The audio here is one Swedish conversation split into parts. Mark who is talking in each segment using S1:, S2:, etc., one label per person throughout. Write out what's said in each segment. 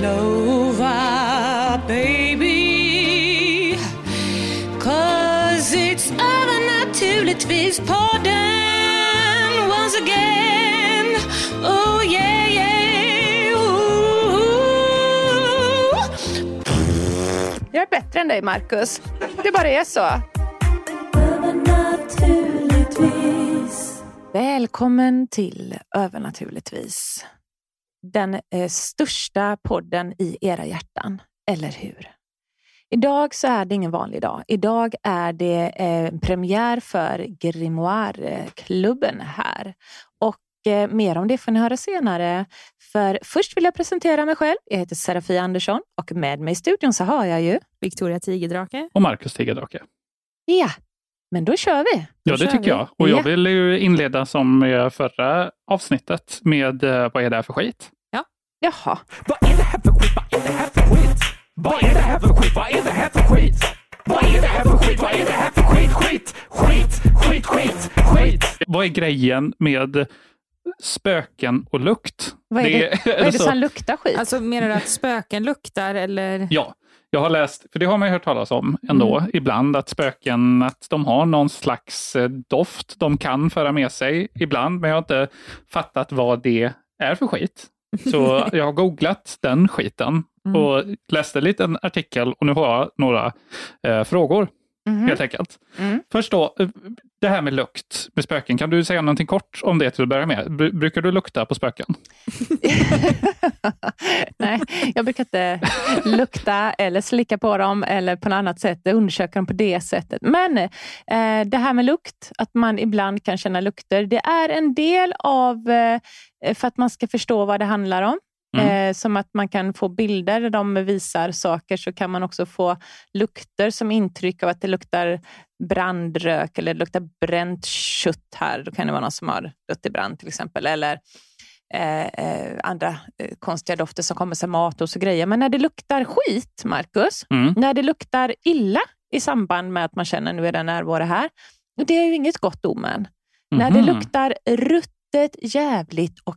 S1: clover, baby. Cause it's övernaturligtvis podden once again. Oh yeah, yeah. Ooh.
S2: Jag är bättre än dig Marcus. Det bara är så. Välkommen till Övernaturligtvis. Den eh, största podden i era hjärtan, eller hur? Idag så är det ingen vanlig dag. Idag är det eh, premiär för Grimoire-klubben här. Och eh, mer om det får ni höra senare. För först vill jag presentera mig själv. Jag heter Serafia Andersson och med mig i studion så har jag ju...
S3: Victoria Tigerdrake.
S4: Och Marcus Tigerdrake.
S2: Ja, men då kör vi.
S4: Ja, det tycker
S3: vi.
S4: jag. Och
S2: Ja.
S4: jag vill ju inleda som förra avsnittet med eh, vad är det här för skit?
S2: Jaha.
S5: Vad är det här för skit? Vad är det här för skit? Vad är det här för skit? Vad är det här för skit? Vad är det här för skit? Vad är det här för skit? Skit, skit, skit, skit, skit.
S4: Vad är grejen med spöken och lukt?
S2: Vad är det, vad är det
S4: alltså-
S2: som luktar skit?
S3: Alltså menar du att spöken luktar eller?
S4: Ja, jag har läst, för det har man ju hört talas om ändå
S2: Mm.
S4: ibland, att spöken att de har någon slags eh, doft de kan föra med sig ibland, men jag har inte fattat vad det är för skit. Så jag har googlat den skiten
S2: Mm.
S4: och läste en liten artikel och nu har jag några eh, frågor
S2: Mhm.
S4: helt enkelt.
S2: Mm.
S4: Först då, eh, det här med lukt med spöken. Kan du säga någonting kort om det till att börja med? Bru- Brukar du lukta på spöken?
S2: Nej, jag brukar inte lukta eller slicka på dem eller på något annat sätt undersöka dem på det sättet. Men eh, det här med lukt, att man ibland kan känna lukter, det är en del av, eh, för att man ska förstå vad det handlar om.
S4: Mm.
S2: Eh, som att man kan få bilder där de visar saker, så kan man också få lukter som intryck av att det luktar brandrök eller det luktar bränt kött här. Då kan det vara någon som har dött i brand till exempel. Eller eh, eh, andra eh, konstiga dofter som kommer som mat och så grejer. Men när det luktar skit, Marcus,
S4: Mm.
S2: när det luktar illa i samband med att man känner nu är det närvaro här, det är ju inget gott omen. När det
S4: Mhm.
S2: luktar ruttet, jävligt och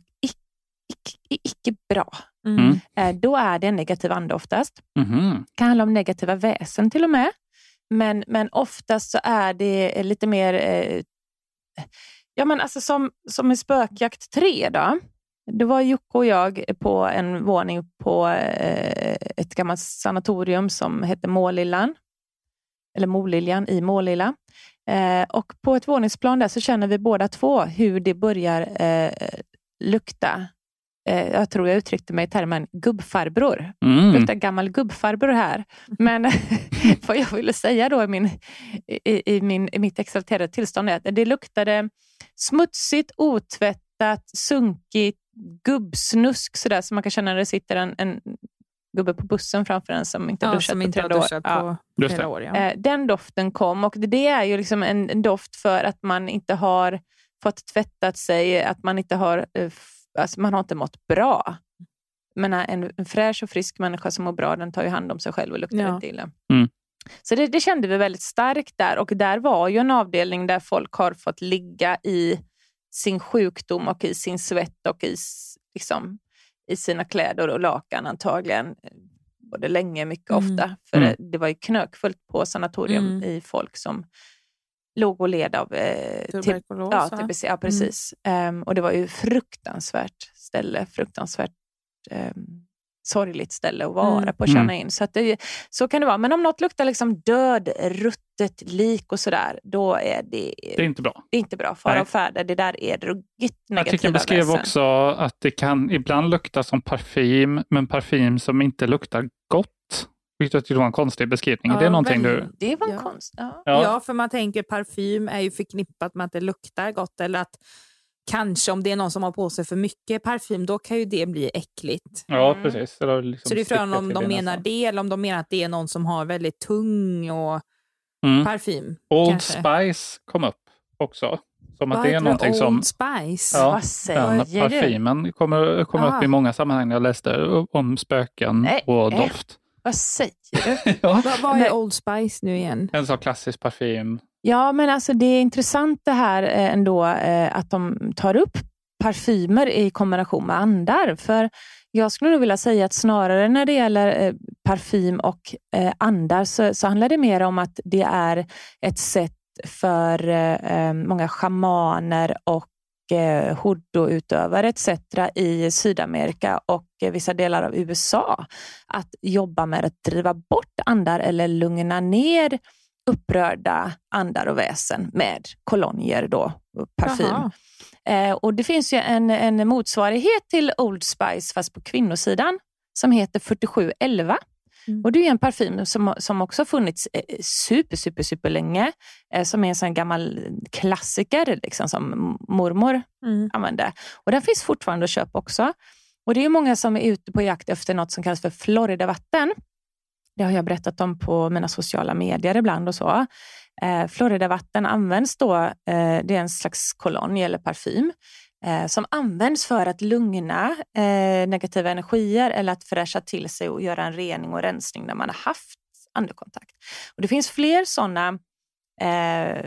S2: icke, icke, bra,
S4: Mm.
S2: eh, då är det en negativ ande oftast.
S4: Mhm.
S2: Det kan handla om negativa väsen till och med. Men, men oftast så är det lite mer, eh, ja men alltså som, som i Spökjakt 3 då. Det var Jocke och jag på en våning på eh, ett gammalt sanatorium som hette Målillan. Eller Moliljan i Målilla. Eh, och på ett våningsplan där så känner vi båda två hur det börjar eh, lukta. Eh, jag tror jag uttryckte mig i termen gubbfarbror
S4: Mm.
S2: luktar gammal gubbfarbror här. Men vad jag ville säga då i, min, i, i, min, i mitt exalterade tillstånd är att det luktade smutsigt, otvättat, sunkigt, gubbsnusk sådär som man kan känna när det sitter en, en gubbe på bussen framför en som inte
S3: Ja,
S2: duschat
S3: som
S2: på
S3: inte har duschat
S2: Ja.
S3: på
S4: Just
S3: flera
S4: det.
S3: år. Ja.
S2: Eh, Den doften kom och det är ju liksom en, en doft för att man inte har fått tvättat sig, att man inte har, eh, alltså man har inte mått bra. Men en, en fräsch och frisk människa som mår bra, den tar ju hand om sig själv och luktar
S3: Ja.
S2: inte illa.
S4: Mm.
S2: Så det, det kände vi väldigt starkt där och där var ju en avdelning där folk har fått ligga i sin sjukdom och i sin svett och i, liksom, i sina kläder och lakan antagligen. både länge, mycket
S3: Mm.
S2: ofta. För
S4: Mm.
S2: det, det var ju knökfullt på sanatorium
S3: Mm.
S2: i folk som låg och led av eh, TB
S3: Tuberkulos,
S2: Ja? TBC, ja precis. Ehm, och det var ju fruktansvärt ställe, fruktansvärt ehm, sorgligt ställe att vara
S3: Mm.
S2: på och känna
S4: Mm.
S2: in. Så, att det, så kan det vara. Men om något luktar liksom död, ruttet lik och sådär, då är det,
S4: Det är inte bra.
S2: det är inte bra. Fara och färde, det där är ruggigt negativa
S4: Artikeln beskrev
S2: väsen.
S4: också att det kan ibland lukta som parfym, men parfym som inte luktar gott. Vilket jag tyckte var en konstig beskrivning.
S3: Ja,
S4: det är någonting du...
S2: Det var en
S3: Ja.
S2: konst. Ja.
S4: Ja.
S3: Ja. för man tänker parfym är ju förknippat med att det luktar gott eller att kanske om det är någon som har på sig för mycket parfym, då kan ju det bli äckligt.
S4: Ja,
S2: Mm.
S4: precis. Eller liksom
S3: Så det är frågan om de menar
S4: näsan.
S3: det eller om de menar att det är någon som har väldigt tung och
S4: Mm.
S3: parfym.
S4: Old
S3: kanske.
S4: Spice kom upp också. Som att det är någonting som...
S3: Old Spice?
S4: Ja,
S2: Vad säger
S4: Den
S2: du?
S4: parfymen kommer, kommer upp
S3: Ah.
S4: i många sammanhang när jag läste om spöken
S2: Nej,
S4: och
S2: äh.
S4: doft.
S2: Vad säger du?
S4: ja.
S3: Vad, är Old Spice nu igen?
S4: En sån klassisk parfym.
S2: Ja, men alltså det är intressant det här eh, ändå eh, att de tar upp parfymer i kombination med andar. För jag skulle nog vilja säga att snarare när det gäller eh, parfym och andar så, så handlar det mer om att det är ett sätt för många schamaner och eh, hoodoo-utövare etc. i Sydamerika och eh, vissa delar av USA att jobba med att driva bort andar eller lugna ner upprörda andar och väsen med kolonier, då, parfym. Eh, och Det finns ju en, en motsvarighet till Old Spice fast på kvinnosidan som heter 4711.
S3: Mm.
S2: Och Det är en parfym som, som också har funnits eh, super, super, super länge. Eh, som är en sån gammal klassiker liksom, som mormor
S3: Mm.
S2: använde. Och den finns fortfarande att köpa också. Och Det är många som är ute på jakt efter något som kallas för Floridavatten. Det har jag berättat om på mina sociala medier ibland och så. Eh, Floridavatten används då, eh, det är en slags kolonj eller parfym eh, som används för att lugna eh, negativa energier eller att fräscha till sig och göra en rening och rensning när man har haft andekontakt. Och det finns fler sådana eh,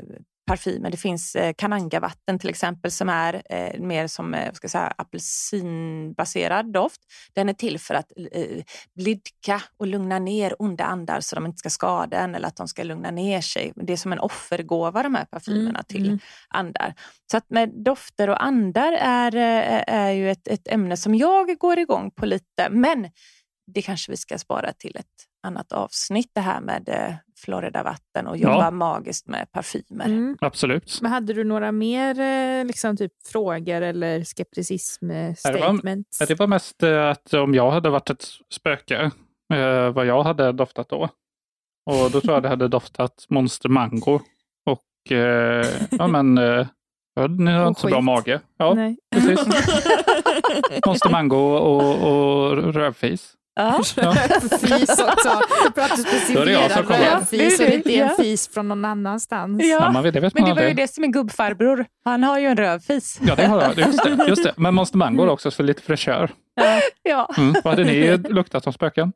S2: parfymer. Det finns eh, kanangavatten till exempel som är eh, mer som eh, ska säga, apelsinbaserad doft. Den är till för att eh, blidka och lugna ner onda andar så de inte ska skada en eller att de ska lugna ner sig. Det är som en offergåva de här parfymerna
S3: Mm,
S2: till
S3: mm.
S2: andar. Så att med dofter och andar är, eh, är ju ett, ett ämne som jag går igång på lite. Men det kanske vi ska spara till ett annat avsnitt det här med eh, Floridavatten och jobba
S4: Ja.
S2: magiskt med parfymer.
S3: Mm.
S4: Absolut.
S3: Men hade du några mer eh, liksom, typ, frågor eller skepticism eh,
S4: det Det var mest att om jag hade varit ett spöke, eh, vad jag hade doftat då. Och då tror jag det hade doftat Monster Mango. Och eh, ja men, eh, ni har inte så bra mage. Ja,
S3: Nej.
S4: precis. Monster Mango och, och rövfis.
S2: Ja.
S3: Fis också. För att du
S4: som
S3: specificerar
S4: kommer.
S3: rövfis och det inte en fis från någon annanstans.
S2: Ja.
S4: Ja, man vet, det vet
S2: Men det var ju det som är gubbfarbror. Han har ju en rövfis.
S4: Ja, det har jag. Just det, just det. Men Monster Mango är också för lite fräschör.
S2: Ja.
S4: Mm. Vad hade ni luktat som spöken?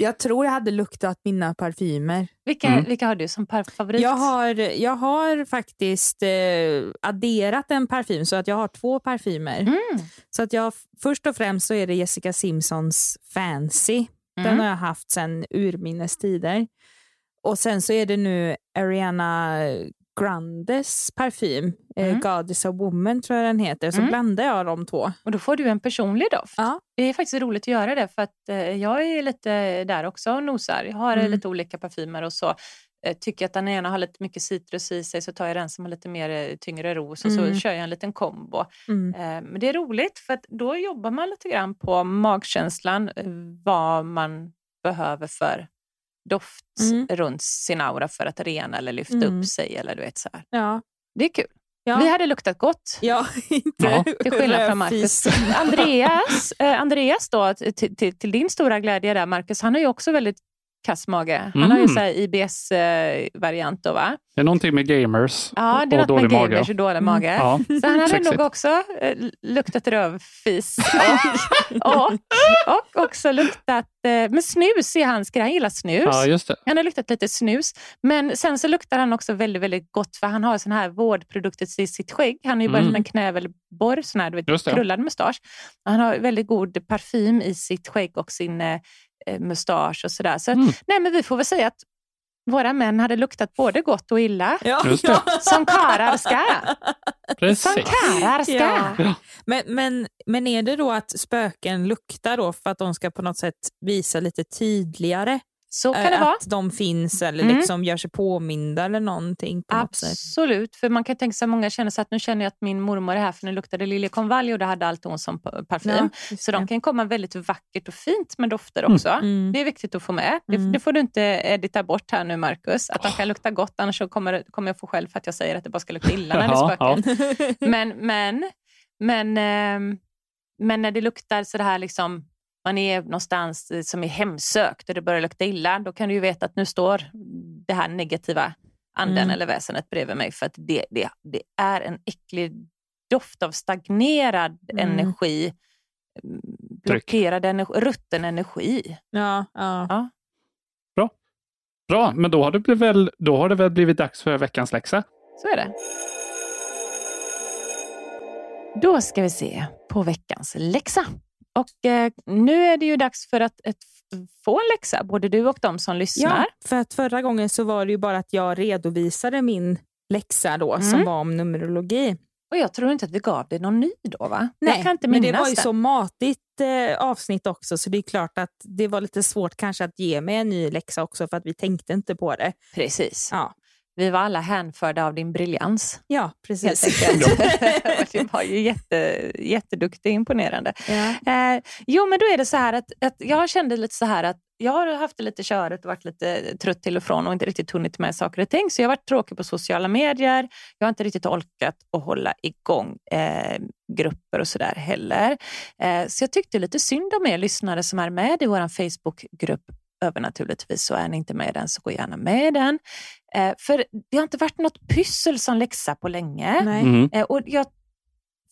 S3: Jag tror jag hade luktat mina parfymer.
S2: Vilka,
S4: Mm.
S2: vilka har du som favorit?
S3: Jag har, jag har faktiskt eh, adderat en parfym så att jag har två parfymer.
S2: Mm.
S3: Så att jag, först och främst så är det Jessica Simpsons Fancy. Den
S2: Mm.
S3: har jag haft sedan urminnes tider. Och sen så är det nu Ariana Grandes parfym,
S2: Mm.
S3: eh, Goddess of Woman tror jag den heter. Så
S2: Mm.
S3: blandar jag de två.
S2: Och då får du en personlig doft.
S3: Ja.
S2: Det är faktiskt roligt att göra det för att eh, jag är lite där också och nosar. Jag har eh,
S3: Mm.
S2: lite olika parfymer och så. Eh, tycker jag att den ena har lite mycket citrus i sig så tar jag den som har lite mer eh, tyngre ros och
S3: Mm.
S2: så kör jag en liten kombo.
S3: Mm.
S2: Eh, Men det är roligt för att då jobbar man lite grann på magkänslan, eh, vad man behöver för doft
S3: Mm.
S2: runt sin aura för att rena eller lyfta
S3: Mm.
S2: upp sig. Eller du vet, så här.
S3: Ja.
S2: Det är kul.
S3: Ja.
S2: Vi hade luktat gott.
S3: Ja, inte
S4: Ja.
S2: Till skillnad från Marcus. Andreas, eh, Andreas då, till, till, till din stora glädje där, Marcus, han har ju också väldigt kass mage. Han
S4: Mm.
S2: har ju så här IBS-variant då va?
S4: Det är någonting med gamers
S2: Ja, det är
S4: och
S2: något med
S4: mage.
S2: gamers och dålig mage.
S4: Ja.
S2: Så han hade
S4: Sexigt.
S2: nog också eh, luktat rövfis och, och, och också luktat, eh, men snus är hans grej, han gillar snus.
S4: ja, just det.
S2: Han har luktat lite snus, men sen så luktar han också väldigt, väldigt gott för han har sån här vårdprodukter i sitt skägg. Han har ju bara
S4: Mm.
S2: en knävelborr, sån här du vet, krullad mustasch. Han har väldigt god parfym i sitt skägg och sin eh, eh, mustasch och sådär. Så
S4: Mm.
S2: nej, men vi får väl säga att våra män hade luktat både gott och illa.
S3: Ja.
S2: Som karlar ska. Som
S4: Precis.
S2: karlar ska.
S3: Ja.
S4: Ja.
S3: Men, men, men är det då att spöken luktar då för att de ska på något sätt visa lite tydligare
S2: Så kan
S3: eh,
S2: det vara.
S3: att de finns eller
S2: Mm.
S3: liksom gör sig påminda eller någonting på något sätt?
S2: Absolut, för man kan tänka sig att många känner så att nu känner jag att min mormor är här för nu luktade liljekonvalj och det hade allt hon som pa- parfym.
S3: just
S2: så de kan komma väldigt vackert och fint med dofter också.
S3: Mm.
S2: Det är viktigt att få med. Det,
S3: Mm.
S2: det får du inte edita bort här nu Marcus. Att de kan lukta gott annars så kommer, kommer jag få själv för att jag säger att det bara ska lukta illa när det
S4: Ja,
S2: spökar. Men, men, men, ehm, men när det luktar så det här liksom man är någonstans eh, som är hemsökt och det börjar lukta illa, då kan du ju veta att nu står det här negativa anden
S3: Mm.
S2: eller väsenet bredvid mig för att det, det, det är en äcklig doft av stagnerad
S3: Mm.
S2: energi, mm, blockerad energi, rutten energi.
S3: Ja, ja.
S4: Bra, men då har, det väl, då har det väl blivit dags för veckans läxa.
S2: Så är det. Då ska vi se på veckans läxa. Och eh, nu är det ju dags för att ett, få en läxa, både du och de som lyssnar.
S3: ja, för att förra gången så var det ju bara att jag redovisade min läxa då som
S2: Mm.
S3: var om numerologi.
S2: Och jag tror inte att vi gav dig någon ny då va?
S3: Nej, men det var ju så matigt eh, avsnitt också så det är klart att det var lite svårt kanske att ge mig en ny läxa också för att vi tänkte inte på det.
S2: Precis.
S3: Ja,
S2: Vi var alla hänförda av din briljans.
S3: ja precis.
S2: det var ju jätte, jätteduktigt och imponerande.
S3: ja.
S2: Eh, jo, men då är det så här att, att jag kände lite så här att jag har haft det lite körigt och varit lite trött till och från och inte riktigt hunnit med saker och ting. Så jag har varit tråkig på sociala medier. Jag har inte riktigt orkat att hålla igång eh, grupper och sådär heller. Eh, så jag tyckte lite synd om er lyssnare som är med i vår Facebookgrupp övernaturligtvis. Så är ni inte med i den så gå gärna med i den. Eh, för det har inte varit något pyssel som läxa på länge.
S3: Nej.
S4: Mm.
S2: Eh, och jag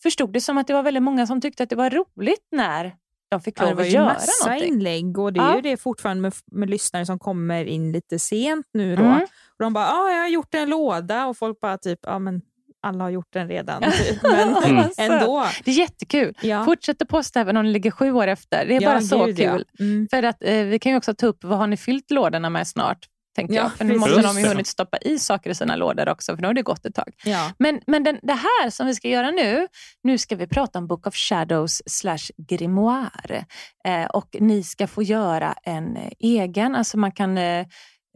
S2: förstod det som att det var väldigt många som tyckte att det var roligt när de fick
S3: Ja, det
S2: lov
S3: var
S2: att
S3: ju
S2: göra
S3: massa
S2: någonting.
S3: inlägg och det är
S2: Ja.
S3: ju det fortfarande med, med lyssnare som kommer in lite sent nu då.
S2: Mm.
S3: Och de bara, ja jag har gjort en låda och folk bara typ, ja men alla har gjort den redan. Typ. Men
S4: Mm.
S3: ändå.
S2: Det är jättekul.
S3: Ja.
S2: Fortsätt att posta även om det ligger sju år efter. Det är
S3: Ja,
S2: bara så
S3: gud, ja.
S2: kul.
S3: Mm.
S2: För att, eh, vi kan ju också ta upp, vad har ni fyllt lådorna med snart? Tänkte
S3: Ja,
S2: jag. För nu måste de ju hunnit stoppa i saker i sina lådor också, för nu har det gått ett tag.
S3: Ja.
S2: Men, men den, det här som vi ska göra nu, nu ska vi prata om Book of Shadows slash grimoire. Eh, och ni ska få göra en eh, egen, alltså man kan, eh,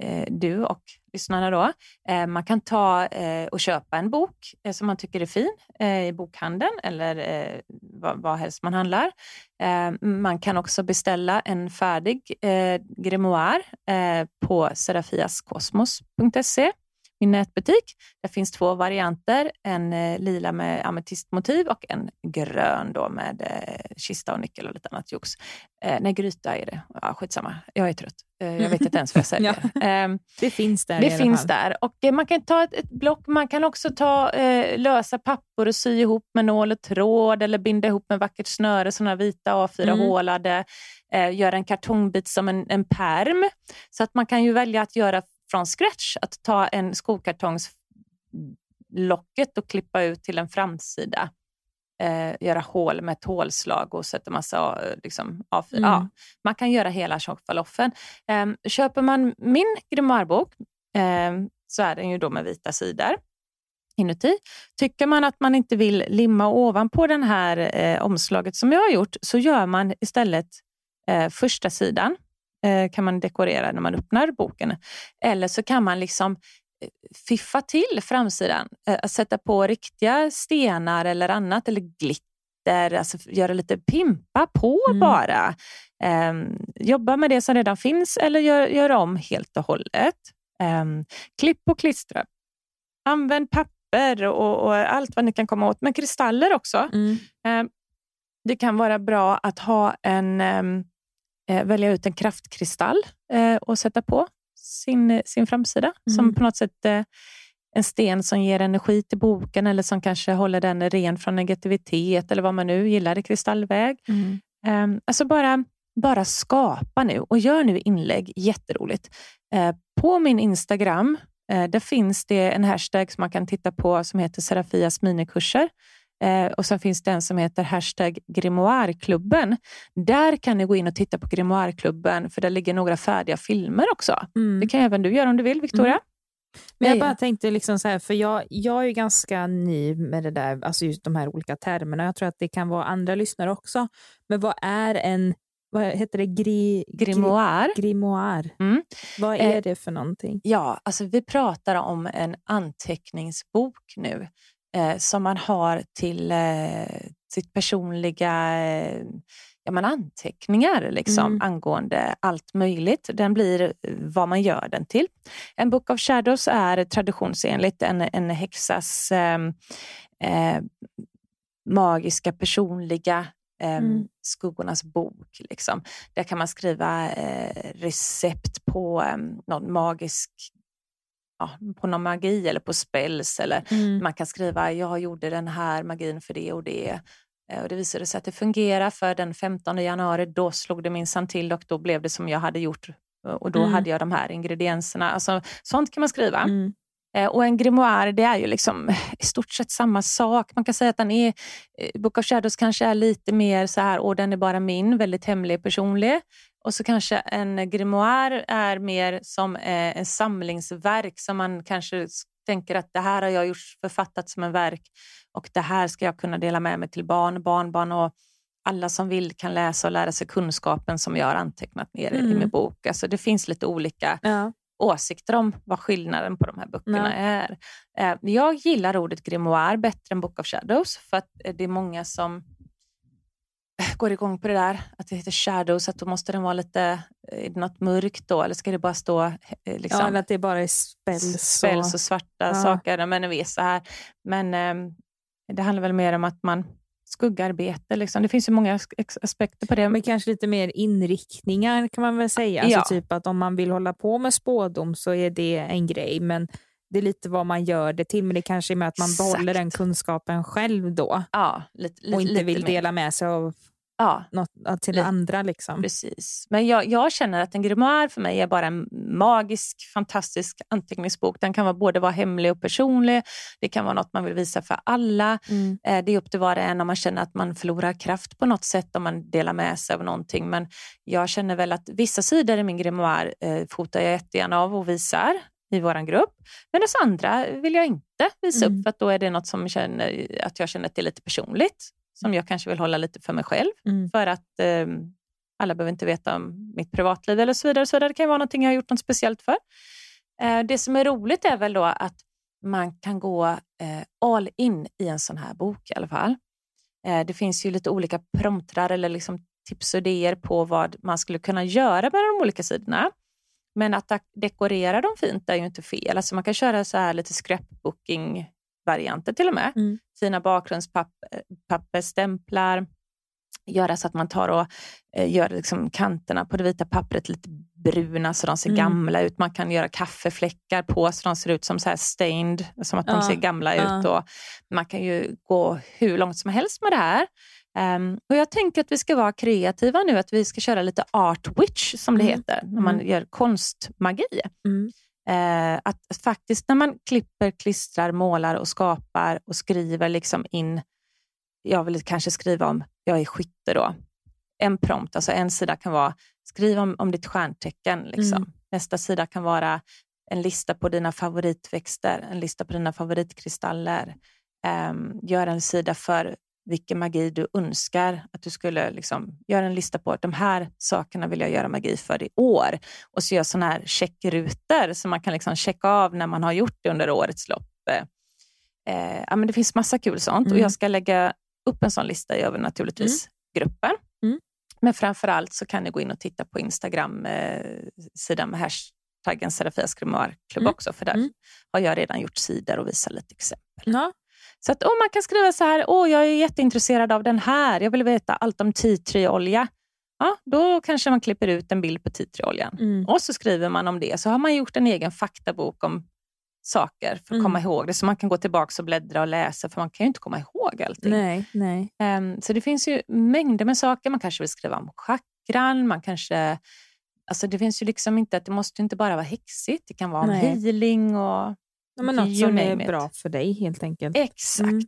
S2: eh, du och lyssnarna då, eh, man kan ta eh, och köpa en bok eh, som man tycker är fin i bokhandeln eller vad, helst man handlar. Man kan också beställa en färdig grimoire på serafiaskosmos.se min nätbutik. Det finns två varianter, en eh, lila med ametistmotiv och en grön då med eh, kista och nyckel och lite annat jox. Eh, nej, gryta är det. Ja, skitsamma, jag är trött. Eh, jag vet inte ens vad jag säger. Ehm,
S3: Det finns där i
S2: det
S3: alla
S2: finns
S3: fall.
S2: där. Och man kan ta ett, ett block, man kan också ta lösa papper och sy ihop med nål och tråd eller binda ihop med vackert snöre, sådana vita A4
S3: Mm.
S2: göra en kartongbit som en, en perm. Så att man kan ju välja att göra från scratch, att ta en skokartongslocket och klippa ut till en framsida. Eh, göra hål med ett hålslag och sätta massa eh, liksom, A4.
S3: Mm.
S2: Ja, man kan göra hela tjockfaloffen. Eh, köper man min grimoirebok eh, så är den ju då med vita sidor inuti. Tycker man att man inte vill limma ovanpå den här eh, omslaget som jag har gjort så gör man istället eh, första sidan kan man dekorera när man öppnar boken. Eller så kan man liksom eh, fiffa till framsidan. Eh, sätta på riktiga stenar eller annat eller glitter. Alltså göra lite pimpa på
S3: Mm.
S2: bara. Eh, jobba med det som redan finns eller gör, gör om helt och hållet. Eh, klipp och klistra. Använd papper och, och allt vad ni kan komma åt. Men kristaller också.
S3: Mm.
S2: Eh, det kan vara bra att ha en, ehm, eh, välja ut en kraftkristall eh, och sätta på sin, sin framsida.
S3: Mm.
S2: Som på något sätt eh, en sten som ger energi till boken eller som kanske håller den ren från negativitet eller vad man nu gillar i kristallväg. Eh, alltså bara, bara skapa nu och gör nu inlägg. Jätteroligt. Eh, på min Instagram eh, där finns det en hashtag som man kan titta på som heter Serafias minikurser. Eh, och sen finns det en som heter hashtag grimoireklubben. Där kan ni gå in och titta på grimoireklubben för där ligger några färdiga filmer också.
S3: Mm.
S2: Det kan även du göra om du vill, Victoria.
S3: Men jag
S2: Ja, ja.
S3: bara tänkte, liksom så här, för jag, jag är ganska ny med det där, alltså just de här olika termerna. Jag tror att det kan vara andra lyssnare också. Men vad är en, vad heter det, Gri,
S2: Grimoire.
S3: Gri, grimoire?
S2: Mm.
S3: Vad
S2: Eh,
S3: är det för någonting?
S2: Ja, alltså vi pratar om en anteckningsbok nu eh, som man har till eh, sitt personliga eh, ja, men anteckningar liksom,
S3: Mm.
S2: angående allt möjligt. Den blir eh, vad man gör den till. En Book of Shadows är traditionsenligt en, en häxas eh, eh, magiska personliga eh,
S3: Mm.
S2: skuggornas bok. Liksom. Där kan man skriva eh, recept på eh, någon magisk ja, på någon magi eller på spells. Eller
S3: Mm.
S2: man kan skriva jag gjorde den här magin för det och det. Eh, Och det visade sig att det fungerar för den 15 januari då slog det minsann till och då blev det som jag hade gjort. Och då
S3: Mm.
S2: hade jag de här ingredienserna. Alltså, sånt kan man skriva.
S3: Mm.
S2: Eh, Och en grimoire det är ju liksom i stort sett samma sak. Man kan säga att den är, eh, Book of Shadows kanske är lite mer så här, åh den är bara min, väldigt hemlig, personlig. Och så kanske en grimoire är mer som eh, en samlingsverk som man kanske tänker att det här har jag gjort författat som en verk och det här ska jag kunna dela med mig till barn, barnbarn och alla som vill kan läsa och lära sig kunskapen som jag har antecknat ner i
S3: Mm.
S2: min bok. Alltså det finns lite olika
S3: Ja.
S2: åsikter om vad skillnaden på de här böckerna
S3: Nej.
S2: är. Eh, Jag gillar ordet grimoire bättre än Book of Shadows för att eh, det är många som går igång på det där att det heter shadows, att då måste den vara lite, eh, något mörkt då eller ska det bara stå eh, liksom,
S3: ja, eller att det bara är spells.
S2: spells och svarta
S3: Ja.
S2: saker? Men vi så här. Men eh, det handlar väl mer om att man skuggarbete. Liksom. Det finns ju många aspekter på det.
S3: Men kanske lite mer inriktningar kan man väl säga.
S2: Ja.
S3: Alltså typ att om man vill hålla på med spådom så är det en grej, men det är lite vad man gör det till. Men det kanske är med att man behåller den
S2: Exakt.
S3: kunskapen själv då
S2: ja, lite, lite,
S3: och inte vill dela med sig av
S2: Ja,
S3: något till
S2: Lite.
S3: andra. Liksom.
S2: Precis. Men jag, jag känner att en grimoire för mig är bara en magisk, fantastisk anteckningsbok. Den kan vara både vara hemlig och personlig. Det kan vara något man vill visa för alla.
S3: Mm.
S2: Eh, Det är upp till var och en om man känner att man förlorar kraft på något sätt om man delar med sig av någonting. Men jag känner väl att vissa sidor i min grimoire eh, fotar jag jättegärna av och visar i vår grupp. Men dess andra vill jag inte visa
S3: Mm.
S2: upp för då är det något som känner, att jag känner att det är lite personligt. Som jag kanske vill hålla lite för mig själv.
S3: Mm.
S2: För att eh, alla behöver inte veta om mitt privatliv eller så vidare. Så. Det kan ju vara någonting jag har gjort något speciellt för. Eh, det som är roligt är väl då att man kan gå eh, all in i en sån här bok i alla fall. Eh, det finns ju lite olika promptrar eller liksom tips och idéer på vad man skulle kunna göra med de olika sidorna. Men att dekorera dem fint är ju inte fel. Alltså man kan köra så här lite scrapbooking-varianter till och med.
S3: Mm.
S2: Fina bakgrundspapper, stämplar, göra så att man tar och eh, gör liksom kanterna på det vita pappret lite bruna så de ser
S3: Mm.
S2: gamla ut. Man kan göra kaffefläckar på så de ser ut som så här stained, som att de
S3: Ja,
S2: ser gamla
S3: ja.
S2: ut. Och man kan ju gå hur långt som helst med det här. Ehm, och Jag tänker att vi ska vara kreativa nu, att vi ska köra lite art witch som det
S3: Mm.
S2: heter, när man
S3: Mm.
S2: gör konstmagi.
S3: Mm.
S2: Eh, att faktiskt när man klipper, klistrar, målar och skapar och skriver liksom in, jag vill kanske skriva om, jag är skytte då, en prompt, alltså en sida kan vara skriv om, om ditt stjärntecken. Liksom.
S3: Mm.
S2: Nästa sida kan vara en lista på dina favoritväxter, en lista på dina favoritkristaller. Um, gör en sida för vilken magi du önskar att du skulle liksom, göra en lista på de här sakerna vill jag göra magi för i år. Och så gör sådana här checkrutor som man kan liksom checka av när man har gjort det under årets lopp. Eh, ja, men det finns massa kul sånt och
S3: Mm.
S2: jag ska lägga upp en sån lista i över naturligtvis gruppen.
S3: Mm.
S2: Men framför allt så kan ni gå in och titta på Instagram-sidan med hashtaggen Serafias grimoire-klubb
S3: Mm.
S2: också, för där
S3: Mm.
S2: har jag redan gjort sidor och visat lite exempel.
S3: Ja.
S2: Så att, oh, man kan skriva så här, åh jag är jätteintresserad av den här, jag vill veta allt om tea tree olja. ja, då kanske man klipper ut en bild på tea tree-oljan.
S3: Mm.
S2: Och så skriver man om det. Så har man gjort en egen faktabok om saker för att
S3: Mm.
S2: komma ihåg det. Så man kan gå tillbaka och bläddra och läsa, för man kan ju inte komma ihåg allting.
S3: Nej, nej.
S2: Ehm, så det finns ju mängder med saker. Man kanske vill skriva om chakran, man kanske... Alltså det finns ju liksom inte, att det måste inte bara vara häxigt. Det kan vara om healing och...
S3: Ja, men något som är
S2: it.
S3: bra för dig helt enkelt.
S2: Exakt.
S3: Mm.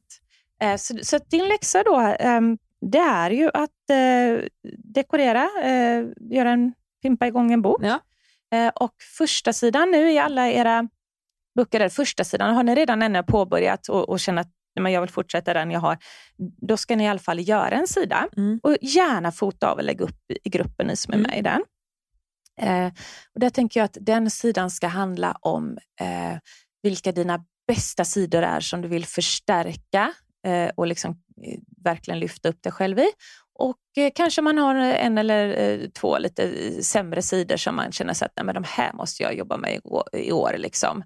S2: Eh, så, så din läxa då, ehm, det är ju att eh, dekorera, eh, göra en, pimpa igång en bok.
S3: Ja.
S2: Och första sidan nu i alla era böcker, där, första sidan, har ni redan ännu påbörjat och, och känner att "Nej, men jag vill fortsätta den jag har, då ska ni i alla fall göra en sida.
S3: Mm.
S2: Och gärna fota av och lägga upp i gruppen, ni som är
S3: Mm.
S2: med i den. Eh, och där tänker jag att den sidan ska handla om eh, vilka dina bästa sidor är som du vill förstärka eh, och liksom, eh, verkligen lyfta upp dig själv i. Och eh, kanske man har en eller två lite sämre sidor som man känner att Nej, men de här måste jag jobba med i år. Liksom.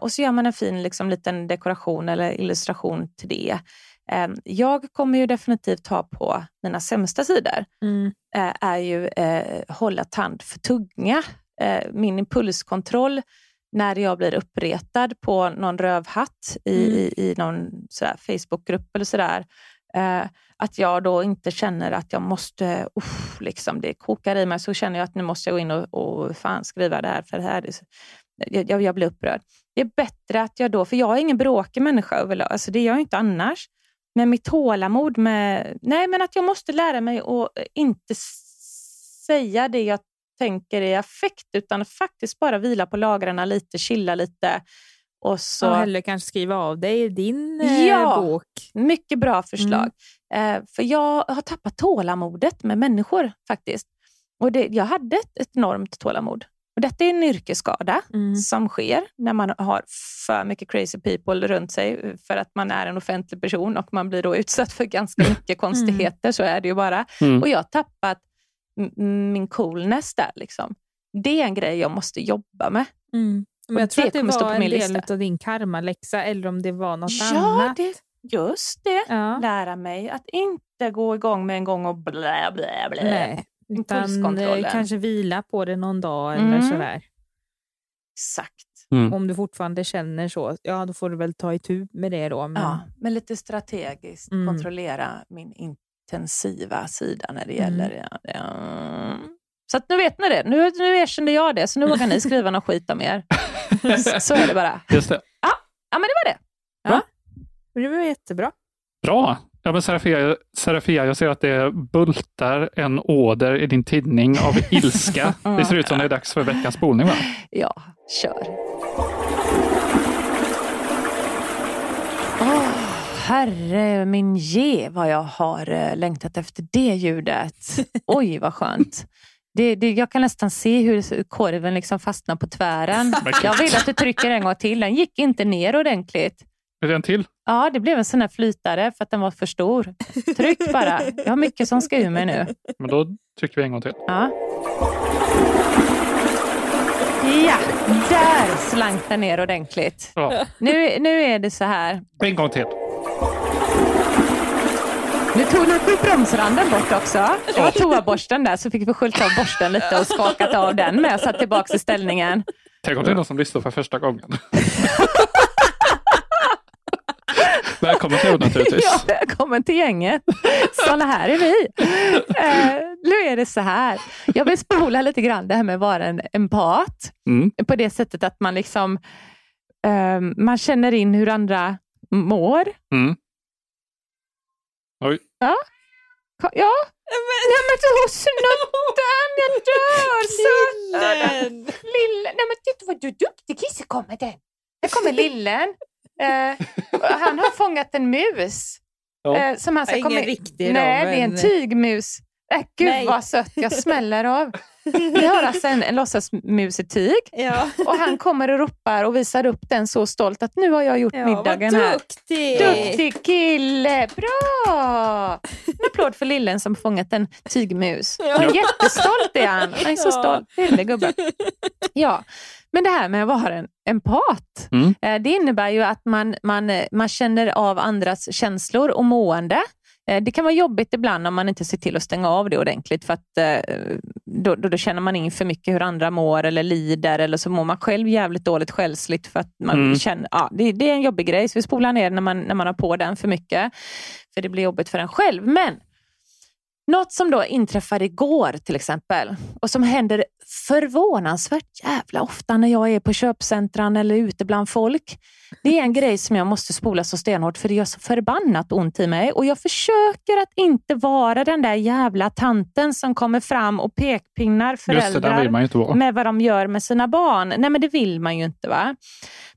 S2: och så gör man en fin liksom, liten dekoration eller illustration till det. Jag kommer ju definitivt ha på mina sämsta sidor
S3: Mm.
S2: är ju eh, hålla tand för tunga. Min impulskontroll när jag blir uppretad på någon rövhatt i,
S3: Mm.
S2: i, i någon sådär Facebookgrupp eller sådär. Eh, att jag då inte känner att jag måste, uff, liksom det kokar i mig, så känner jag att nu måste jag gå in och, och fan skriva det här, för det här är så, jag, jag, blir upprörd. Det är bättre att jag då, för jag är ingen bråkig människa överlag, alltså det är jag inte annars. Men mitt tålamod med, nej men att jag måste lära mig att inte säga det jag tänker i affekt, utan faktiskt bara vila på lagrarna lite, chilla lite. Och så,
S3: Så hellre kanske skriva av dig i din eh,
S2: Ja.
S3: bok.
S2: mycket bra förslag. Eh, för jag har tappat tålamodet med människor faktiskt. Och det, jag hade ett, ett enormt tålamod. Och detta är en yrkesskada
S3: Mm.
S2: som sker när man har för mycket crazy people runt sig för att man är en offentlig person och man blir då utsatt för ganska mycket konstigheter. Så är det ju bara.
S4: Mm.
S2: Och jag har tappat min coolness där. Liksom. Det är en grej jag måste jobba med.
S3: Mm. Men jag tror
S2: det
S3: att det var en del
S2: lista.
S3: av din karmaläxa eller om det var något
S2: ja,
S3: annat.
S2: det, just det.
S3: Ja.
S2: Lära mig att inte gå igång med en gång och blä, blä, blä.
S3: Nej, utan eh, kanske vila på det någon dag
S2: Mm.
S3: eller sådär.
S2: Exakt.
S4: Mm.
S3: Om du fortfarande känner så, ja då får du väl ta itu med det då. Men,
S2: Ja, men lite strategiskt
S3: Mm.
S2: kontrollera min intensiva sida när det
S3: Mm.
S2: gäller... Ja, ja. Så att nu vet ni det. Nu, nu erkände jag det, så nu vågar ni skriva någon skit om er. Så- Så är det bara.
S4: Just det.
S2: Ja, men det var det.
S3: Men det var jättebra.
S4: Bra. Ja, men Serafia, Serafia, jag ser att det bultar en åder i din tidning av ilska. Det ser ut som det är dags för veckans spolning, va?
S2: Ja, kör. Åh, herre min ge vad jag har eh, längtat efter det ljudet. Oj, vad skönt. Det, det, jag kan nästan se hur korven liksom fastnar på tvären. Jag vill att du trycker en gång till. Den gick inte ner ordentligt.
S4: Är det en till?
S2: Ja, det blev en sån här flytare för att den var för stor. Tryck bara. Jag har mycket som ska ur mig nu.
S4: Men då trycker vi en gång till.
S2: Ja. Ja, där slank den ner ordentligt.
S4: Ja,
S2: Nu, nu är det så här.
S4: en gång till.
S2: Nu tog du bromsranden bort också. Det var toaborsten där, så fick vi skölja av borsten lite och skakat av den med och satt tillbaka i ställningen.
S4: Tänk om det är någon som lyssnar för första gången. Välkommen till naturligtvis.
S2: Ja, välkommen till gänget. Såna här är vi. Eh, nu är det så här. Jag vill spola lite grann det här med att vara en empat.
S4: Mm.
S2: På det sättet att man liksom eh, man känner in hur andra mår.
S4: Mm. Oj.
S2: Ka- Ja. Nej men du har snutten, jag dör! Söta. Lillen. Nej men titta vad du är duktig Kisse, kommer den. Här kommer lillen. Eh, han har fångat en mus.
S4: Ja.
S2: Eh, som han ska
S3: Ingen
S2: komma
S3: riktig då,
S2: Nej, det är en
S3: men-
S2: tygmus. Äh, gud
S3: Nej.
S2: vad sött, jag smäller av. Vi har alltså en, en låtsasmus i tyg
S3: Ja,
S2: och han kommer och ropar och visar upp den så stolt att nu har jag gjort
S3: ja vad
S2: middagen här.
S3: duktig!
S2: Duktig kille! Bra! En applåd för lillen som fångat en tygmus.
S3: Ja.
S2: Jättestolt är han. Han är så
S3: Ja.
S2: stolt. Lille gubben. Ja, men det här med att vara en empat.
S4: Mm.
S2: eh, Det innebär ju att man, man, man känner av andras känslor och mående. Eh, Det kan vara jobbigt ibland om man inte ser till att stänga av det ordentligt för att eh, då, då, då känner man in för mycket hur andra mår eller lider eller så mår man själv jävligt dåligt själsligt för att man
S4: Mm.
S2: känner, ja, det, det är en jobbig grej så vi spolar ner när man, när man har på den för mycket. För det blir jobbigt för en själv. Men något som då inträffade igår till exempel och som händer förvånansvärt jävla ofta när jag är på köpcentran eller ute bland folk. Det är en grej som jag måste spola så stenhårt för det gör så förbannat ont i mig och jag försöker att inte vara den där jävla tanten som kommer fram och pekpinnar
S4: det,
S2: föräldrar
S4: vara.
S2: med vad de gör med sina barn. Nej, men det vill man ju inte. va?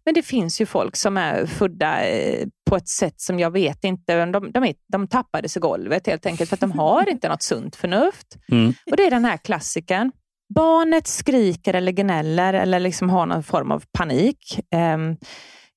S2: Men det finns ju folk som är födda eh, på ett sätt som jag vet inte. De, de, är, de tappades i golvet helt enkelt för att de har inte något sunt förnuft.
S4: Mm.
S2: Och Det är den här klassiken. Barnet skriker eller gnäller eller liksom har någon form av panik. Ehm,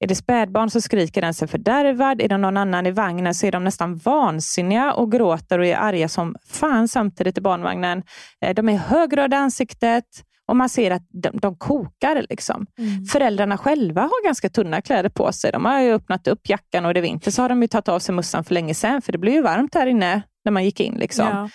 S2: är det spädbarn så skriker den sig fördärvad. Är det någon annan i vagnen så är de nästan vansinniga och gråter och är arga som fan samtidigt i barnvagnen. Eh, De är högröda i ansiktet och man ser att de, de kokar. Liksom. Föräldrarna själva har ganska tunna kläder på sig. De har ju öppnat upp jackan och är det vinter så har de ju tagit av sig mössan för länge sedan, för det blev ju varmt här inne när man gick in. Liksom.
S3: Ja.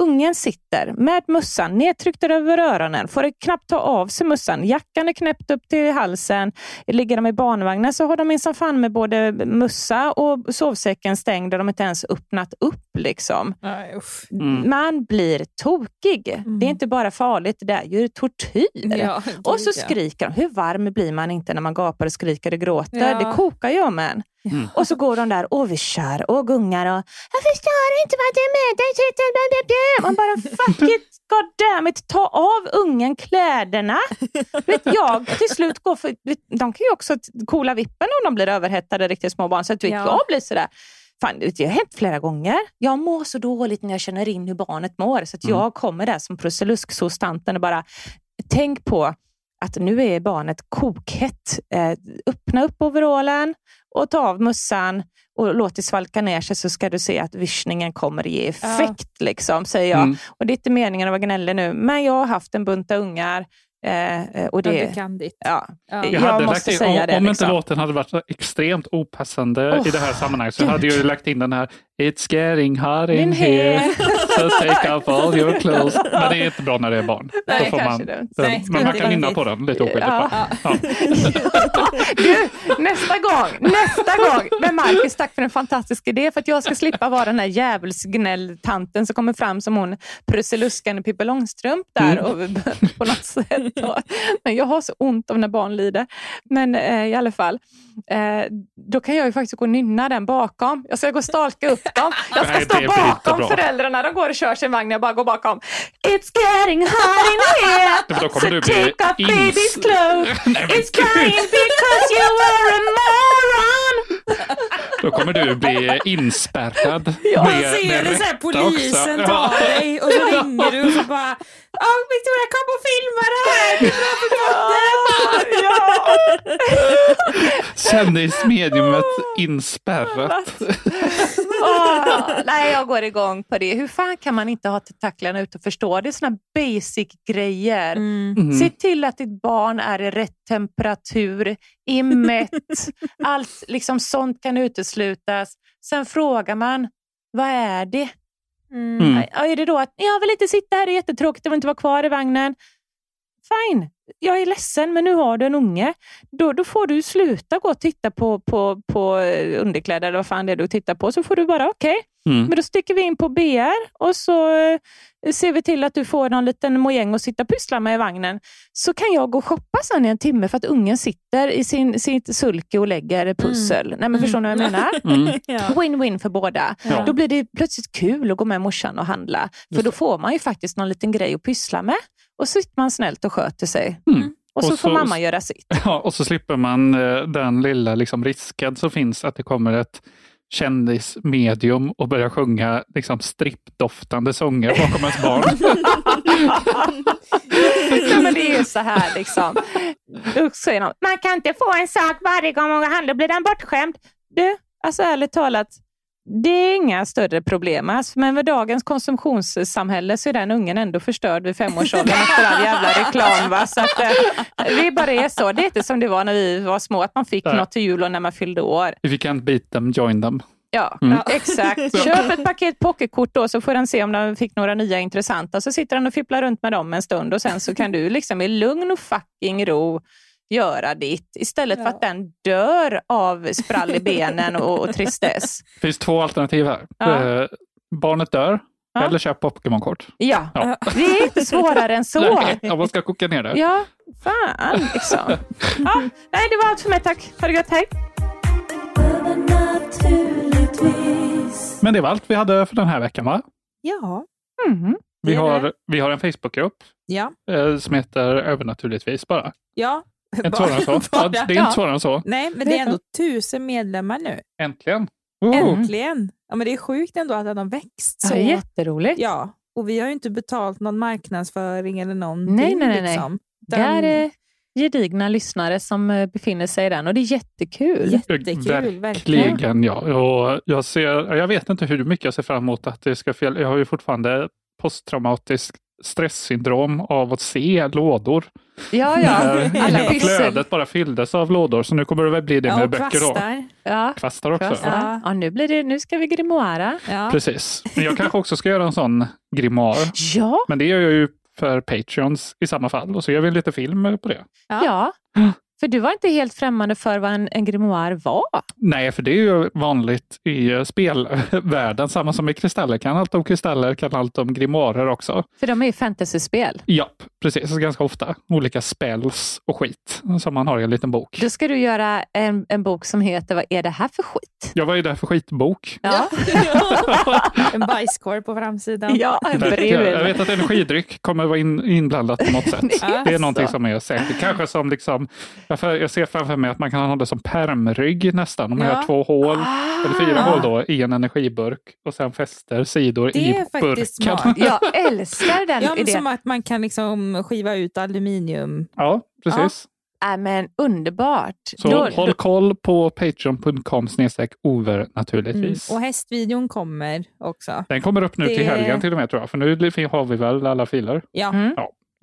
S2: Ungen sitter med mössan nedtryckt över öronen, får knappt ta av sig mössan. Jackan är knäppt upp till halsen. Ligger de i barnvagnen så har de minsann fan med både mössa och sovsäcken stängd och de inte ens öppnat upp. Liksom.
S3: Nej.
S4: Mm.
S2: Man blir tokig. Det är inte bara farligt, det är ju tortyr.
S3: Ja,
S2: Och så skriker de. Hur varm blir man inte när man gapar och skriker och gråter?
S3: Ja.
S2: Det kokar ju om en.
S4: Mm.
S2: Och så går de där och vischar och gungar och jag förstår inte vad det är med dig. sitter bla, bla, bla." Man bara fuck it, god damn it, ta av ungen kläderna. vet, jag till slut går för, de kan ju också coola vippen om de blir överhettade, riktigt små barn. Så att,
S3: Ja.
S2: jag blir sådär. Fan, det har hänt flera gånger. Jag mår så dåligt när jag känner in hur barnet mår. Så att
S4: Mm.
S2: jag kommer där som prussilusksåstanten och bara tänk på att nu är barnet kokhett. Eh, öppna upp overallen och ta av mössan och låt det svalka ner sig så ska du se att vischningen kommer ge effekt. Liksom, säger jag.
S4: Mm.
S2: Och Det är inte meningen att vara gnällig nu, men jag har haft en bunta ungar. Eh, och
S3: Ja,
S2: det,
S3: du kan ditt.
S2: ja,
S3: Ja.
S2: Jag
S4: Jag hade
S2: måste
S4: lagt in,
S2: säga
S4: om,
S2: det,
S4: om inte
S2: liksom.
S4: låten hade varit så extremt opassande
S2: Åh,
S4: i det här sammanhanget så
S2: Gud.
S4: hade jag ju lagt in den här It's getting hot in
S2: In
S4: here,
S2: here.
S4: so take off all your clothes. Men det är inte bra när det är barn.
S2: Nej,
S4: man,
S2: det.
S3: Nej,
S4: men man kan nynna på den lite oskyldigt.
S2: Ja.
S4: Ja.
S2: Du, nästa gång, nästa gång. Men Marcus, tack för en fantastisk idé. För att jag ska slippa vara den här djävulsgnälltanten som kommer fram som hon Prussiluskan i Pippi Långstrump där och, på något sätt. Och, men jag har så ont av när barn lider. Men eh, i alla fall, eh, då kan jag ju faktiskt gå och nynna den bakom. Jag ska gå och stalka upp dem. Jag ska
S4: Nej,
S2: stå bakom föräldrarna. De går och kör sin vagn. Jag bara går bakom. It's getting hot in here.
S4: Men då kommer
S2: so
S4: bli
S2: take off baby's clothes.
S4: Nej,
S2: It's crying because you are a moron.
S4: Då kommer du bli inspärrad.
S2: Ja,
S3: Man
S4: med-
S3: ser det så här, polisen
S4: också.
S3: tar dig och så ringer du och så bara Ja, Victoria kom och filma det här! Det är bra för podden!"
S4: Kändismediumet inspärrat.
S2: Åh, nej, jag går igång på det. Hur fan kan man inte ha tentaklerna ute och förstå? Det är såna basic grejer.
S4: Mm.
S2: Se till att ditt barn är i rätt temperatur, är mätt. Allt liksom sånt kan uteslutas. Sen frågar man, vad är det?
S4: Mm.
S2: Ja, är det då att jag vill inte sitta här, det är jättetråkigt, jag vill inte vara kvar i vagnen. Fine, jag är ledsen men nu har du en unge. Då, då får du sluta gå och titta på, på, på eh, underkläder eller vad fan det är du tittar på. Så får du bara, okej,
S4: Mm.
S2: men då sticker vi in på BR och så eh, ser vi till att du får någon liten mojäng att sitta och pyssla med i vagnen. Så kan jag gå och shoppa sen i en timme för att ungen sitter i sin, sitt sulke och lägger pussel. Nej, men Förstår ni vad jag menar?
S4: Mm.
S2: Win-win för båda.
S4: Ja.
S2: Då blir det plötsligt kul att gå med morsan och handla. För då får man ju faktiskt någon liten grej att pyssla med. Och så sitter man snällt och sköter sig.
S4: Mm.
S2: Och så
S4: Och
S2: får
S4: så-
S2: mamma göra sitt.
S4: Ja, och så slipper man eh, den lilla liksom, risken som finns att det kommer ett kändismedium och börja sjunga liksom, strippdoftande sånger bakom ens barn.
S2: ja, men det är ju så här liksom. Man kan inte få en sak varje gång man handlar, blir den bortskämd. Du, alltså ärligt talat, det är inga större problem. Alltså, men med dagens konsumtionssamhälle så är den ungen ändå förstörd vid femårsåldern efter all jävla reklam. Va? Så att, eh, det bara är så. Det är inte som det var när vi var små, att man fick
S4: Nej.
S2: något till jul och när man fyllde år.
S4: If you can't beat them, join them.
S2: Ja,
S4: Mm.
S2: exakt. Köp ett paket pokerkort då så får den se om den fick några nya intressanta. Så sitter den och fipplar runt med dem en stund och sen så kan du liksom i lugn och fucking ro göra ditt istället för
S3: Ja.
S2: att den dör av sprall i benen och, och tristess.
S4: Det finns två alternativ här.
S2: Ja.
S4: Eh, barnet dör
S2: Ja.
S4: eller köp Pokémon-kort.
S2: Ja,
S4: Ja.
S2: det är inte svårare än så.
S4: Nej, Om man ska koka ner det.
S2: Ja, fan liksom. Ja, nej, det var allt för mig tack. Ha det gott, hej.
S4: Men det var allt vi hade för den här veckan va?
S3: Ja.
S2: Mhm.
S4: Vi har, vi har en Facebookgrupp
S3: Ja.
S4: eh, som heter Övernaturligtvis bara.
S3: Ja.
S4: Inte svårare än så. Ja, det är inte svårare än så.
S3: Nej, men det är ändå tusen medlemmar nu.
S4: Äntligen! Woho!
S3: Äntligen! Ja, men det är sjukt ändå att den har växt så.
S2: Ja, jätteroligt.
S3: Ja, och vi har ju inte betalt någon marknadsföring eller någonting.
S2: Nej, nej, nej, nej.
S3: Liksom.
S2: Det är eh, gedigna lyssnare som eh, befinner sig i den och det är jättekul.
S3: Jättekul, verkligen.
S4: Verkligen ja. Och jag, ser, jag vet inte hur mycket jag ser fram emot att det ska fel. Jag har ju fortfarande posttraumatiskt stresssyndrom av att se lådor.
S2: Ja, ja. Alla
S4: flödet bara fylldes av lådor. Så nu kommer det väl bli det
S3: Ja,
S4: med
S3: och
S4: böcker
S3: kvastar.
S2: Ja.
S4: Kvastar också.
S2: Kvastar.
S3: Ja.
S2: Ja, nu, blir det, nu ska vi grimoara.
S3: Ja.
S4: Precis. Men jag kanske också ska göra en sån grimoire.
S2: Ja,
S4: Men det gör jag ju för Patreons i samma fall. Och så gör vi en liten film på det.
S3: Ja.
S2: Ja. För du var inte helt främmande för vad en, en grimoire var.
S4: Nej, för det är ju vanligt i eh, spelvärlden. Samma som i kristaller. Kan allt om kristaller, kan allt om grimoarer också.
S2: För de är ju fantasyspel.
S4: Japp, precis. Ganska ofta. Olika spells och skit som man har i en liten bok.
S2: Då ska du göra en, en bok som heter Vad är det här för skit?
S4: Jag var ju där för skitbok.
S2: Ja,
S3: en bajskorv på framsidan.
S2: ja en
S4: Jag
S2: brun.
S4: vet att energidryck kommer vara in, inblandat på något sätt.
S3: Ja,
S4: Det är någonting som är säkert. Kanske som liksom, jag för- jag ser framför mig att man kan ha det som permrygg nästan. Om man
S3: Ja.
S4: två hål, eller fyra
S2: Ah.
S4: hål då, i en energiburk och sen fäster sidor
S3: Det
S4: i
S3: är faktiskt
S4: burken.
S3: smart.
S2: Jag älskar den
S3: Ja, men
S2: idén.
S3: som att man kan liksom skiva ut aluminium.
S4: Ja, precis.
S2: Äh, men underbart.
S4: Så
S2: Då-
S4: håll
S2: då-
S4: koll på patreon.com over
S3: Mm.
S4: naturligtvis.
S3: Och hästvideon kommer också.
S4: Den kommer upp nu
S3: Det-
S4: till helgen till och med tror jag, för nu har vi väl alla filer.
S3: Ja.
S2: Mm.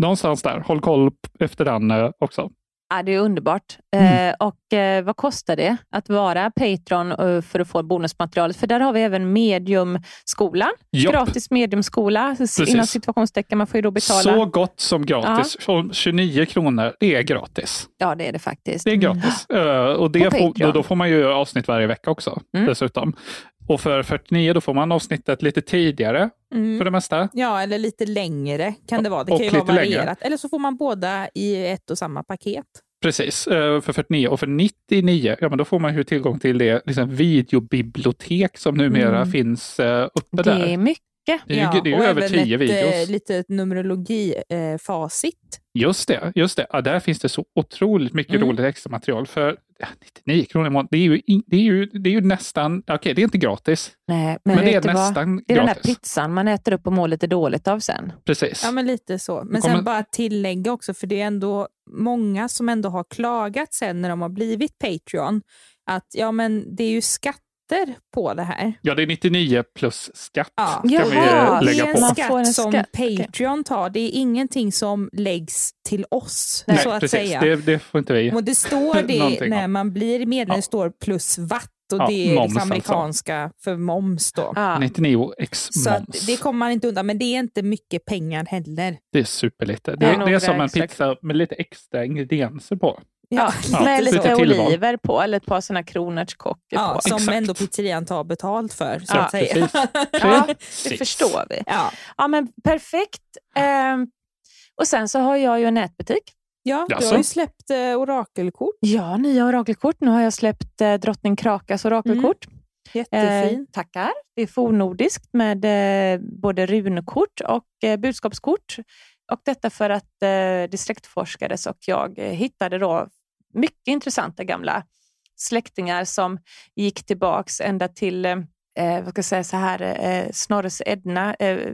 S4: Någonstans där. Håll koll efter den eh, också.
S2: Ja, det är underbart.
S4: Mm.
S2: Eh, och eh, vad kostar det att vara Patreon eh, för att få bonusmaterialet? För där har vi även Mediumskolan.
S4: Japp.
S2: Gratis mediumskola. Inom situationstecken. Man får ju då betala.
S4: Så gott som gratis. Från 29 kronor, det är gratis.
S2: Ja, det är det faktiskt.
S4: Det är gratis. Eh, och det får, då, då får man ju avsnitt varje vecka också
S2: Mm.
S4: dessutom. Och för 49 då får man avsnittet lite tidigare
S3: Mm.
S4: för det mesta.
S3: Ja, eller lite längre kan det vara. Det
S4: Och
S3: kan ju vara
S4: lite längre.
S3: varierat. Eller så får man båda i ett och samma paket.
S4: Precis, eh, för 49 och för 99, ja men då får man ju tillgång till det liksom, videobibliotek som numera
S3: Mm.
S4: finns eh, uppe
S2: Det
S4: där.
S2: är mycket.
S4: Det är ju, det är ju över 10
S3: ett
S4: videos.
S3: eh, litet numerologi-facit.
S4: Just det, just det. Ja, där finns det så otroligt mycket
S3: Mm.
S4: roligt extra material för ja, 99 kronor i månaden. Det är ju, det är ju, det är ju nästan, okej det är inte gratis,
S2: Nej,
S4: men,
S2: men,
S4: det är
S2: du vad?
S4: nästan
S2: Det är den där pizzan man äter upp och mår lite dåligt av sen.
S4: Precis.
S3: Ja, men lite så. Men
S4: kommer-
S3: sen bara tillägga också, för det är ändå många som ändå har klagat sen när de har blivit Patreon, att ja, men det är ju skatter på det här.
S4: Ja, det är 99 plus skatt.
S3: Ja.
S4: Kan
S2: Jaha, det är
S3: en
S2: får en
S3: skatt som
S2: skatt.
S3: Patreon tar. Det är ingenting som läggs till oss,
S4: Nej,
S3: så att
S4: precis.
S3: säga.
S4: Det, det får inte vi.
S3: Och det står det när
S4: ja.
S3: man blir medlem,
S4: Ja.
S3: det står plus watt och
S4: Ja,
S3: det är
S4: moms
S3: liksom
S4: alltså.
S3: amerikanska för moms då.
S2: Ja.
S4: 99 x
S3: Så att
S4: moms.
S3: det kommer man inte undan, men det är inte mycket pengar heller.
S4: Det är superlite.
S2: Ja,
S4: Det, det
S2: nog
S4: är
S2: det
S4: som en
S2: exakt.
S4: pizza med lite extra ingredienser på.
S2: Ja,
S4: Ja,
S2: med
S4: lite
S2: oliver på eller ett par sådana kronärtskockor
S3: Ja,
S2: på.
S3: som
S4: Exakt.
S3: ändå pizzerian tar betalt för, så
S2: Ja,
S3: att säga.
S4: precis.
S2: Ja, det
S4: Precis.
S2: förstår vi.
S3: Ja.
S2: Ja, men perfekt. Ehm, och sen så har jag ju en nätbutik.
S3: Ja, du har ju släppt eh, orakelkort.
S2: Ja, nya orakelkort. Nu har jag släppt eh, drottning Krakas orakelkort.
S3: Jättefin.
S2: Eh, tackar. Det är fornnordiskt med eh, både runkort och eh, budskapskort. Och detta för att eh, det släktforskades och jag hittade då mycket intressanta gamla släktingar som gick tillbaks ända till eh, eh, vad ska jag säga så här, eh, Snorres Edna eh,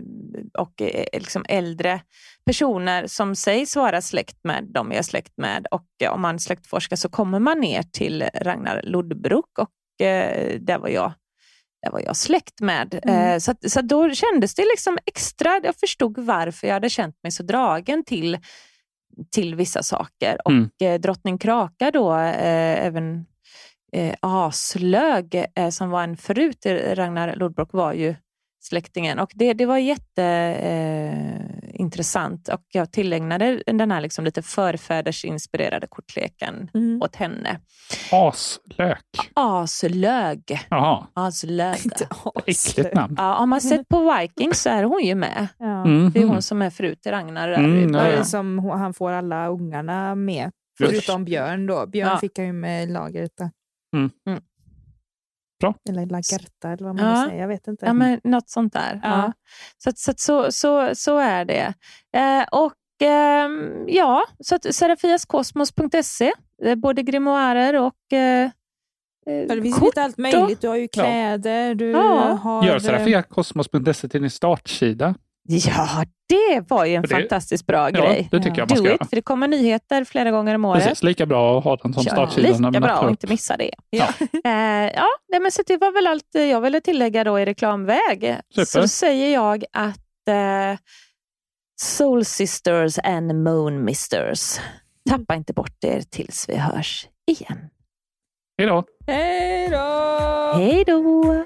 S2: och eh, liksom äldre personer som sägs vara släkt med de jag är släkt med. Och eh, om man släktforskar så kommer man ner till Ragnar Lodbrok och eh, där var jag där var jag släkt med.
S3: Mm.
S2: Eh, så, att, så att då kändes det liksom extra, jag förstod varför jag hade känt mig så dragen till, till vissa saker.
S4: Mm.
S2: Och eh, drottning Kraka då, eh, även eh, Aslög, eh, som var en fru till Ragnar Lodbrok, var ju släktingen. Och det, det var jätteintressant och jag tillägnade den här liksom lite förfädersinspirerade kortleken
S3: Mm.
S2: åt henne.
S4: Aslök.
S2: Aslög.
S4: Jaha,
S2: Aslög.
S4: äckligt namn.
S2: Ja, har man sett på Vikings så är hon ju med.
S3: Ja.
S4: Mhm.
S2: Det är hon som är fru till Ragnar. där.
S4: Mm, ja, ja.
S3: som han får alla ungarna med. Förutom Björn då. Björn
S2: Ja.
S3: fick han ju med Lagerta.
S4: Mm.
S2: Mm.
S4: Bra.
S3: Eller Lagerta eller vad man
S2: Ja.
S3: säga. Jag vet inte.
S2: Ja, men något sånt där. Ja.
S3: Ja.
S2: Så, så, så, så, så är det. Eh, och ehm, ja, så att serafiaskosmos.se, eh, både grimoarer och eh, eh,
S3: Ja, det finns
S2: kort.
S3: lite allt möjligt. Du har ju
S4: Ja.
S3: kläder, du
S2: Ja.
S3: har...
S4: Gör Serafiakosmos.se till din startsida.
S2: Ja, det var ju en
S4: det-
S2: fantastiskt bra
S4: Ja,
S2: grej.
S4: det tycker jag man
S2: Do
S4: ska
S2: it,
S4: göra.
S2: för det kommer nyheter flera gånger om året.
S4: Precis, lika bra att ha den som
S2: Ja,
S4: startsida. när
S2: lika
S4: man
S2: bra att inte missa det.
S3: Ja.
S2: Eh, ja, nej, men så det var väl allt jag ville tillägga då i reklamväg.
S4: Super.
S2: Så säger jag att eh, Soul Sisters and Moon Misters, tappa inte bort er tills vi hörs igen.
S4: Hej då!
S3: Hej då!
S2: Hej då!